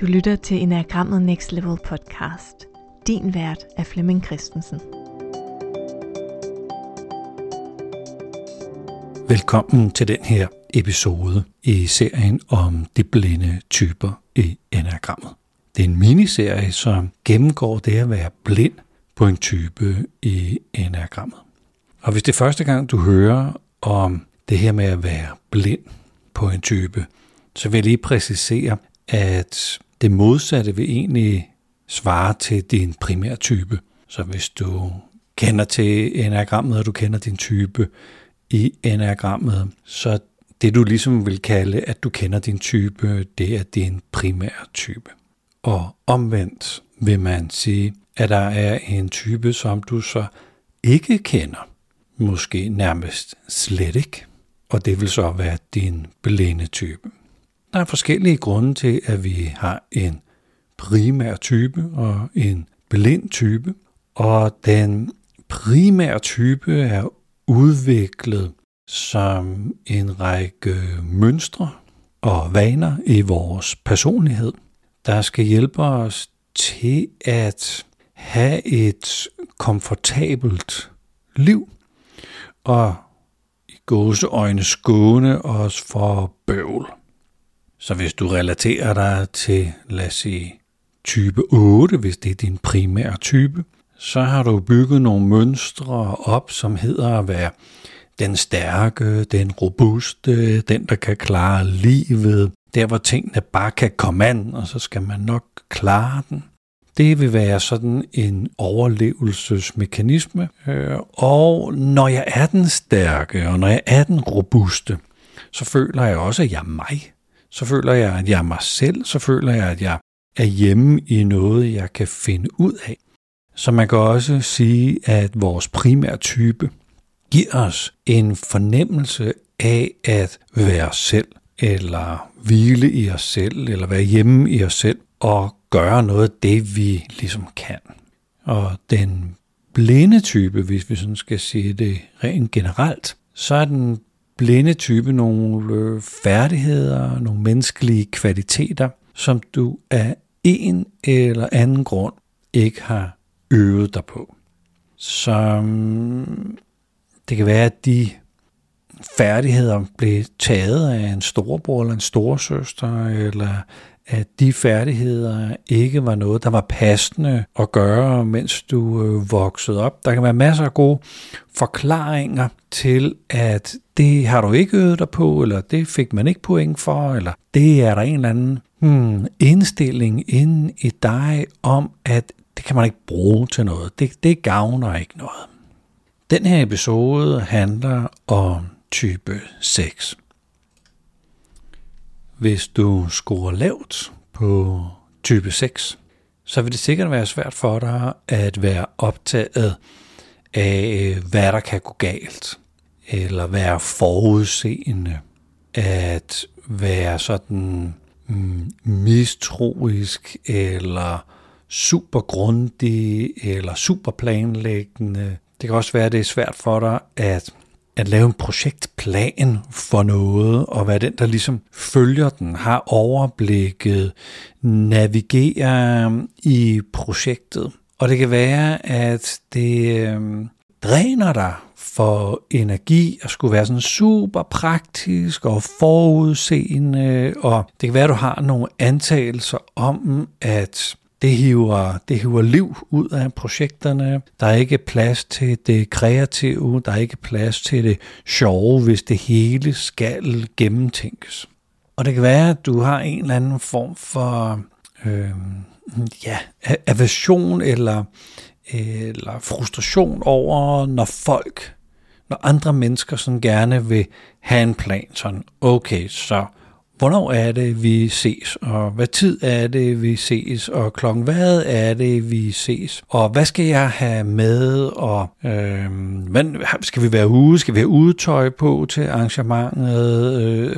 Du lytter til Enagrammet Next Level podcast. Din vært er Flemming Christensen. Velkommen til den her episode i serien om de blinde typer i enagrammet. Det er en miniserie, som gennemgår det at være blind på en type i enagrammet. Og hvis det er første gang, du hører om det her med at være blind på en type, så vil jeg lige præcisere, at det modsatte vil egentlig svare til din primære type. Så hvis du kender til enagrammet, og du kender din type i enagrammet, så det du ligesom vil kalde, at du kender din type, det er din primære type. Og omvendt vil man sige, at der er en type, som du så ikke kender. Måske nærmest slet ikke. Og det vil så være din blinde type. Der er forskellige grunde til, at vi har en primær type og en blind type. Og den primære type er udviklet som en række mønstre og vaner i vores personlighed, der skal hjælpe os til at have et komfortabelt liv og i gåseøjne skåne os for bøvl. Så hvis du relaterer dig til, lad os sige, type 8, hvis det er din primære type, så har du bygget nogle mønstre op, som hedder at være den stærke, den robuste, den der kan klare livet, der hvor tingene bare kan komme an, og så skal man nok klare den. Det vil være sådan en overlevelsesmekanisme. Øh, og når jeg er den stærke, og når jeg er den robuste, så føler jeg også, at jeg er mig. Så føler jeg, at jeg er mig selv. Så føler jeg, at jeg er hjemme i noget, jeg kan finde ud af. Så man kan også sige, at vores primære type giver os en fornemmelse af at være os selv, eller hvile i os selv, eller være hjemme i os selv, og gøre noget af det, vi ligesom kan. Og den blinde type, hvis vi sådan skal sige det rent generelt, så er den blinde type nogle øh, færdigheder, nogle menneskelige kvaliteter, som du af en eller anden grund ikke har øvet dig på. Så mm, det kan være, at de færdigheder blev taget af en storebror eller en storesøster, eller at de færdigheder ikke var noget, der var passende at gøre, mens du øh, voksede op. Der kan være masser af gode forklaringer til, at det har du ikke øvet dig på, eller det fik man ikke point for, eller det er der en eller anden hmm, indstilling inde i dig om, at det kan man ikke bruge til noget. Det, det gavner ikke noget. Den her episode handler om type 6. Hvis du scorer lavt på type 6, så vil det sikkert være svært for dig at være optaget af, hvad der kan gå galt, eller være forudseende, at være sådan mm, mistroisk, eller super grundig, eller super planlæggende. Det kan også være, at det er svært for dig at at lave en projektplan for noget, og være den, der ligesom følger den, har overblikket, navigerer mm, i projektet. Og det kan være, at det øh, dræner dig for energi og skulle være sådan super praktisk og forudseende, og det kan være, at du har nogle antagelser om, at det hiver, det hiver liv ud af projekterne. Der er ikke plads til det kreative, der er ikke plads til det sjove, hvis det hele skal gennemtænkes. Og det kan være, at du har en eller anden form for øh, ja, aversion eller, eller frustration over, når folk, når andre mennesker sådan gerne vil have en plan, sådan, okay, så hvornår er det, vi ses, og hvad tid er det, vi ses, og klokken hvad er det, vi ses, og hvad skal jeg have med, og øh, hvad, skal vi være ude, skal vi have udetøj på til arrangementet, øh,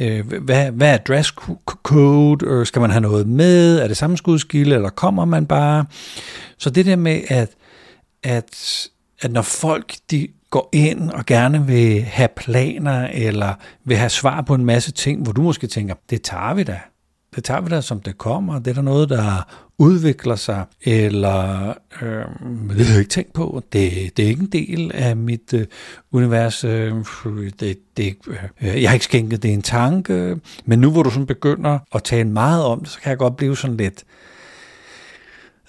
øh, hvad, hvad er dresscode, øh, skal man have noget med, er det sammenskudskilde, eller kommer man bare? Så det der med, at, at, at når folk de går ind og gerne vil have planer, eller vil have svar på en masse ting, hvor du måske tænker, det tager vi da. det tager vi da som det kommer, det er der noget, der udvikler sig, eller øh, det har jeg ikke tænkt på, det, det er ikke en del af mit øh, univers, øh, det, det, øh, jeg har ikke skænket det en tanke, men nu hvor du sådan begynder at tale meget om det, så kan jeg godt blive sådan lidt, øh,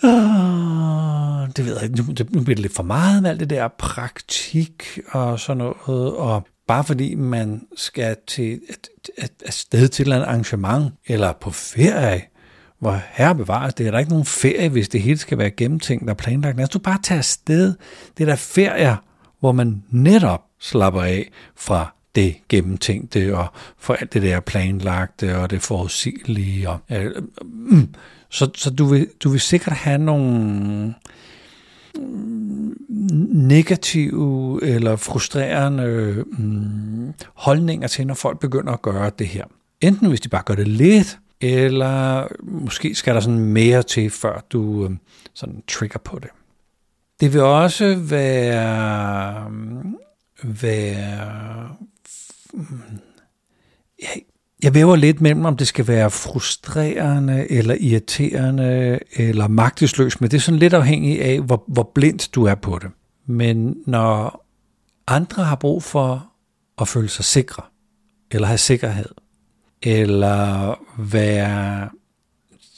Ah, det ved jeg ikke, nu, nu bliver det lidt for meget med alt det der praktik og sådan noget, og bare fordi man skal til et, et, et sted til et arrangement, eller på ferie, hvor herre bevares, det er der ikke nogen ferie, hvis det hele skal være gennemtænkt og planlagt. Lad os du bare tage afsted. Det er der ferier, hvor man netop slapper af fra det gennemtænkte og for alt det der planlagte og det forudsigelige. Og, øh, øh, så så du, vil, du vil sikkert have nogle mm, negative eller frustrerende øh, holdninger til, når folk begynder at gøre det her. Enten hvis de bare gør det lidt, eller måske skal der sådan mere til, før du øh, sådan trigger på det. Det vil også være, mm, være jeg, jeg væver lidt mellem, om det skal være frustrerende, eller irriterende, eller magtesløs, men det er sådan lidt afhængigt af, hvor, hvor blind du er på det. Men når andre har brug for at føle sig sikre, eller have sikkerhed, eller være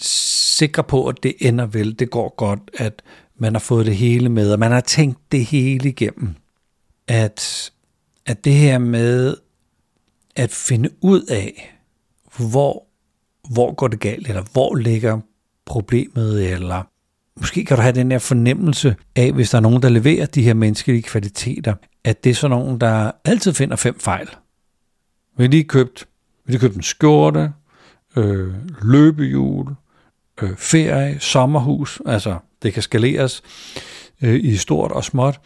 sikker på, at det ender vel, det går godt, at man har fået det hele med, og man har tænkt det hele igennem. At, at det her med at finde ud af, hvor, hvor går det galt, eller hvor ligger problemet, eller måske kan du have den her fornemmelse af, hvis der er nogen, der leverer de her menneskelige kvaliteter, at det er sådan nogen, der altid finder fem fejl. Vi har lige købt, vi har købt en skjorte, øh, løbehjul, øh, ferie, sommerhus, altså det kan skaleres øh, i stort og småt.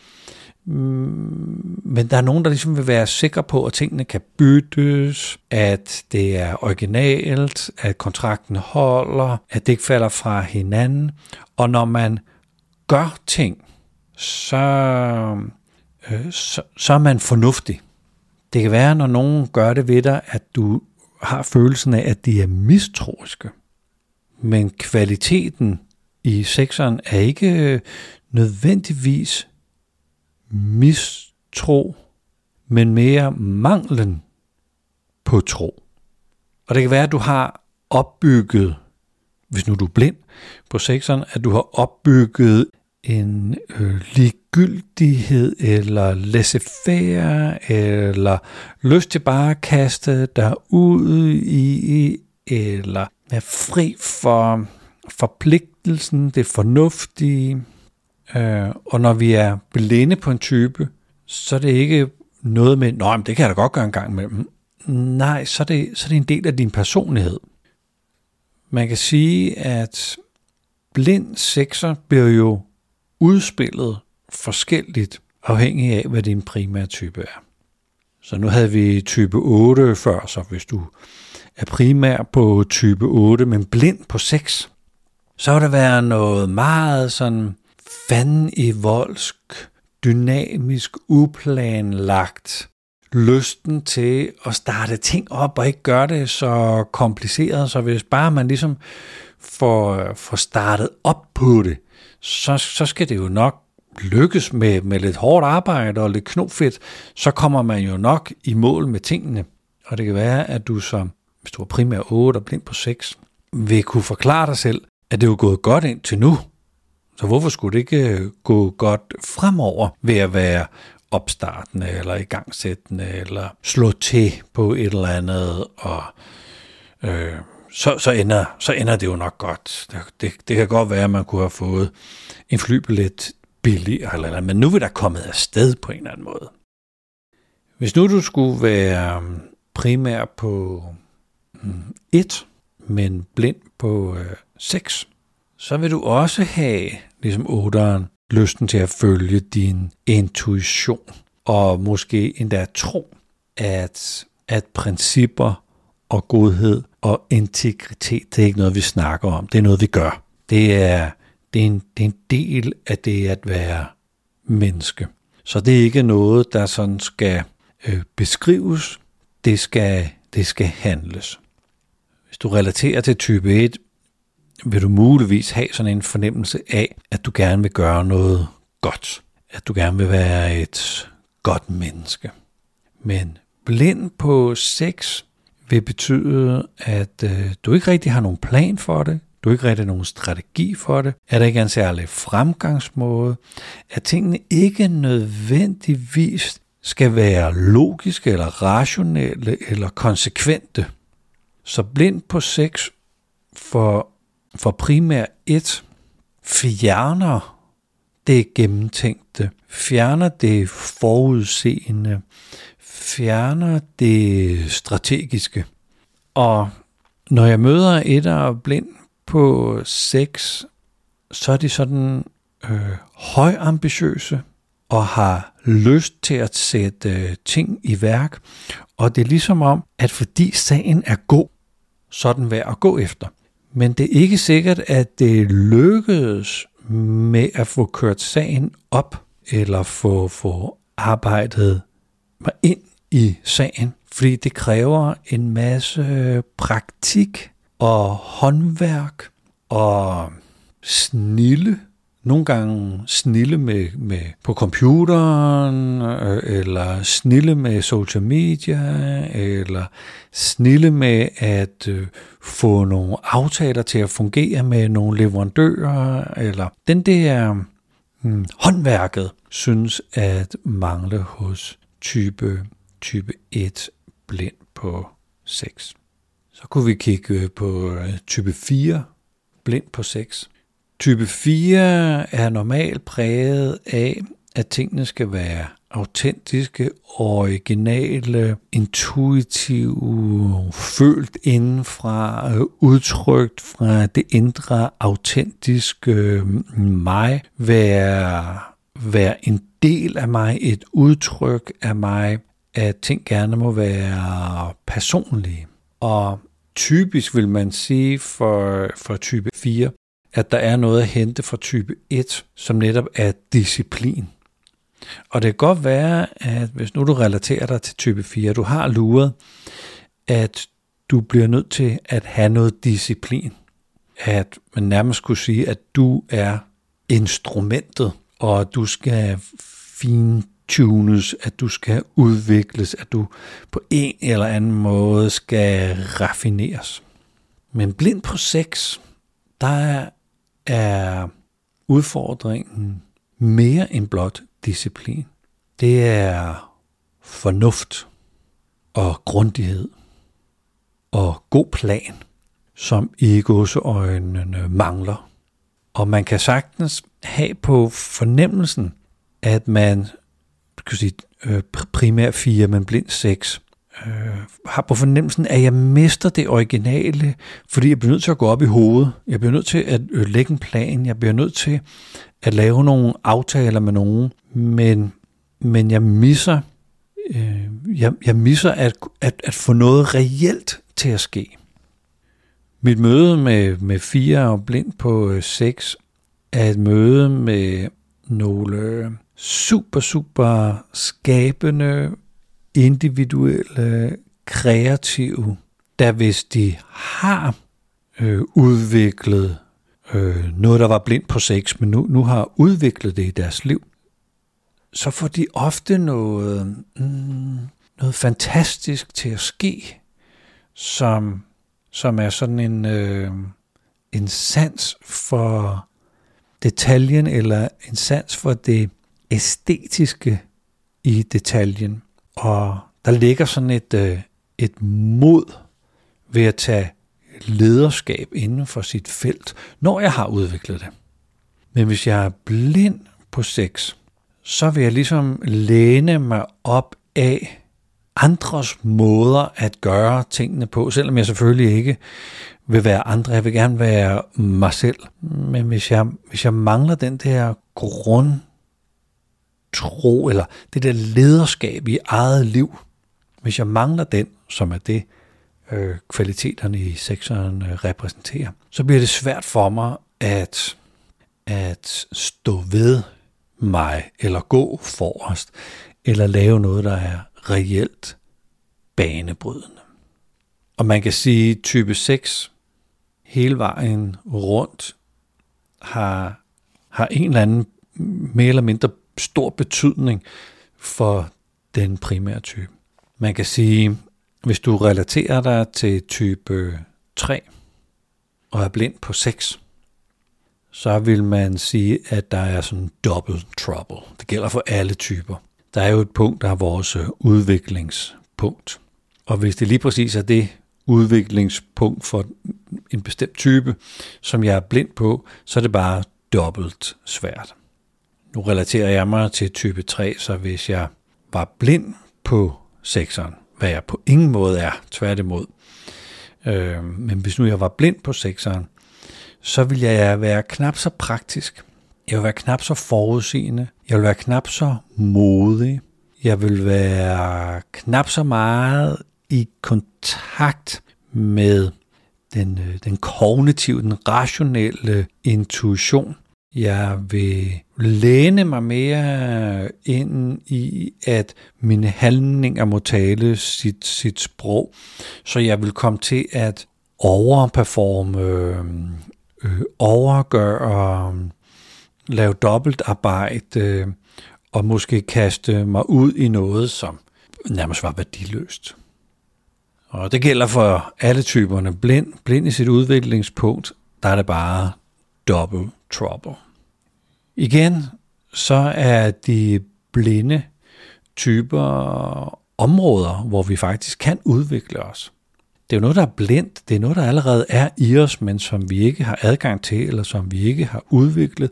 Mm, men der er nogen, der ligesom vil være sikre på, at tingene kan byttes, at det er originalt, at kontrakten holder, at det ikke falder fra hinanden. Og når man gør ting, så, øh, så, så er man fornuftig. Det kan være, når nogen gør det ved dig, at du har følelsen af, at de er mistroiske. Men kvaliteten i sekseren er ikke nødvendigvis mistro, men mere manglen på tro. Og det kan være, at du har opbygget, hvis nu du er blind på sekseren, at du har opbygget en øh, ligegyldighed, eller laissez-faire, eller lyst til bare at kaste dig ud i, eller være fri for forpligtelsen, det fornuftige, Øh, og når vi er blinde på en type, så er det ikke noget med, nej, det kan jeg da godt gøre en gang imellem. Nej, så er, det, så er det en del af din personlighed. Man kan sige, at blind sekser bliver jo udspillet forskelligt, afhængig af, hvad din primære type er. Så nu havde vi type 8 før, så hvis du er primær på type 8, men blind på 6, så vil der være noget meget sådan fanden i voldsk, dynamisk, uplanlagt lysten til at starte ting op og ikke gøre det så kompliceret, så hvis bare man ligesom får, får startet op på det, så, så skal det jo nok lykkes med, med lidt hårdt arbejde og lidt knofedt, så kommer man jo nok i mål med tingene. Og det kan være, at du som, hvis du er primær 8 og blind på 6, vil kunne forklare dig selv, at det er jo gået godt ind til nu, så hvorfor skulle det ikke øh, gå godt fremover ved at være opstartende eller igangsættende eller slå til på et eller andet, og øh, så, så, ender, så ender det jo nok godt. Det, det, det kan godt være, at man kunne have fået en flybillet billigere, eller, eller, men nu vil der kommet afsted på en eller anden måde. Hvis nu du skulle være mm, primær på 1, mm, men blind på øh, 6, så vil du også have, ligesom otteren, lysten til at følge din intuition, og måske endda tro, at, at principper og godhed og integritet, det er ikke noget, vi snakker om. Det er noget, vi gør. Det er, det er, en, det er en del af det at være menneske. Så det er ikke noget, der sådan skal øh, beskrives. Det skal, det skal handles. hvis du relaterer til type 1, vil du muligvis have sådan en fornemmelse af, at du gerne vil gøre noget godt. At du gerne vil være et godt menneske. Men blind på sex vil betyde, at øh, du ikke rigtig har nogen plan for det, du ikke rigtig har nogen strategi for det, at der ikke er en særlig fremgangsmåde, at tingene ikke nødvendigvis skal være logiske eller rationelle eller konsekvente. Så blind på sex for, for primær et fjerner det gennemtænkte, fjerner det forudseende, fjerner det strategiske. Og når jeg møder et der blind på sex, så er de sådan øh, højambitiøse og har lyst til at sætte øh, ting i værk. Og det er ligesom om, at fordi sagen er god, så er den værd at gå efter. Men det er ikke sikkert, at det lykkedes med at få kørt sagen op, eller få, få arbejdet mig ind i sagen, fordi det kræver en masse praktik og håndværk og snille. Nogle gange snille med, med på computeren, øh, eller snille med social media, eller snille med at øh, få nogle aftaler til at fungere med nogle leverandører, eller den der hmm, håndværket synes at mangle hos type, type 1 blind på 6. Så kunne vi kigge på øh, type 4, blind på 6. Type 4 er normalt præget af, at tingene skal være autentiske, originale, intuitive, følt indenfra, øh, udtrykt fra det indre, autentiske øh, mig, være, være en del af mig, et udtryk af mig, at ting gerne må være personlige. Og typisk vil man sige for, for type 4, at der er noget at hente fra type 1, som netop er disciplin. Og det kan godt være, at hvis nu du relaterer dig til type 4, du har luret, at du bliver nødt til at have noget disciplin. At man nærmest skulle sige, at du er instrumentet, og du skal fintunes, at du skal udvikles, at du på en eller anden måde skal raffineres. Men blind på sex, der er udfordringen mere end blot disciplin. Det er fornuft og grundighed og god plan, som i godseøjnene mangler. Og man kan sagtens have på fornemmelsen, at man kan sige, primær primært fire, men blind seks, øh, har på fornemmelsen, at jeg mister det originale, fordi jeg bliver nødt til at gå op i hovedet. Jeg bliver nødt til at øh, lægge en plan. Jeg bliver nødt til at lave nogle aftaler med nogen. Men, men jeg misser, øh, jeg, jeg misser at, at, at få noget reelt til at ske. Mit møde med, med fire og blind på øh, seks er et møde med nogle øh, super, super skabende, individuelle, kreative, der hvis de har øh, udviklet øh, noget, der var blind på sex, men nu, nu har udviklet det i deres liv, så får de ofte noget, mm, noget fantastisk til at ske, som, som er sådan en, øh, en sans for detaljen, eller en sans for det æstetiske i detaljen. Og der ligger sådan et, øh, et mod ved at tage lederskab inden for sit felt, når jeg har udviklet det. Men hvis jeg er blind på sex, så vil jeg ligesom læne mig op af andres måder at gøre tingene på, selvom jeg selvfølgelig ikke vil være andre. Jeg vil gerne være mig selv. Men hvis jeg, hvis jeg mangler den der grund tro, eller det der lederskab i eget liv, hvis jeg mangler den, som er det, øh, kvaliteterne i sekseren øh, repræsenterer, så bliver det svært for mig at, at stå ved mig, eller gå forrest, eller lave noget, der er reelt banebrydende. Og man kan sige, at type 6 hele vejen rundt har, har en eller anden mere eller mindre stor betydning for den primære type. Man kan sige, hvis du relaterer dig til type 3 og er blind på 6, så vil man sige, at der er sådan double trouble. Det gælder for alle typer. Der er jo et punkt, der er vores øh, udviklingspunkt. Og hvis det lige præcis er det udviklingspunkt for en bestemt type, som jeg er blind på, så er det bare dobbelt svært. Nu relaterer jeg mig til type 3, så hvis jeg var blind på sekseren, hvad jeg på ingen måde er, tværtimod, øh, men hvis nu jeg var blind på sekseren, så vil jeg være knap så praktisk. Jeg vil være knap så forudseende. Jeg vil være knap så modig. Jeg vil være knap så meget i kontakt med den, øh, den kognitive, den rationelle intuition. Jeg vil læne mig mere ind i, at mine handlinger må tale sit, sit sprog, så jeg vil komme til at overperforme, øh, overgøre, lave dobbeltarbejde øh, og måske kaste mig ud i noget, som nærmest var værdiløst. Og det gælder for alle typerne. Blind, blind i sit udviklingspunkt, der er det bare dobbelt trouble. Igen, så er de blinde typer områder, hvor vi faktisk kan udvikle os. Det er jo noget, der er blindt. Det er noget, der allerede er i os, men som vi ikke har adgang til, eller som vi ikke har udviklet.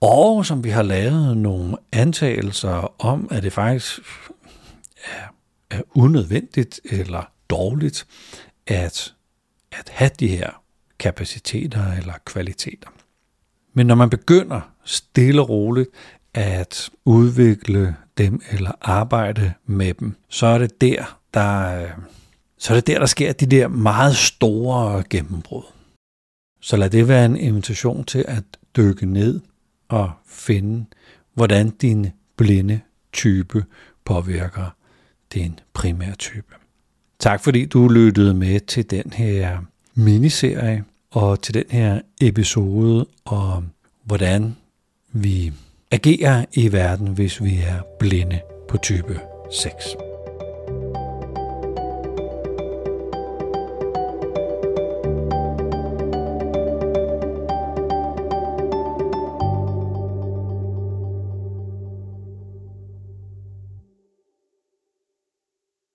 Og som vi har lavet nogle antagelser om, at det faktisk er, er unødvendigt eller dårligt at, at have de her kapaciteter eller kvaliteter. Men når man begynder stille og roligt at udvikle dem eller arbejde med dem, så er det der, der, øh, så er det der, der sker de der meget store gennembrud. Så lad det være en invitation til at dykke ned og finde, hvordan din blinde type påvirker din primære type. Tak fordi du lyttede med til den her miniserie og til den her episode om, hvordan vi agerer i verden, hvis vi er blinde på type 6.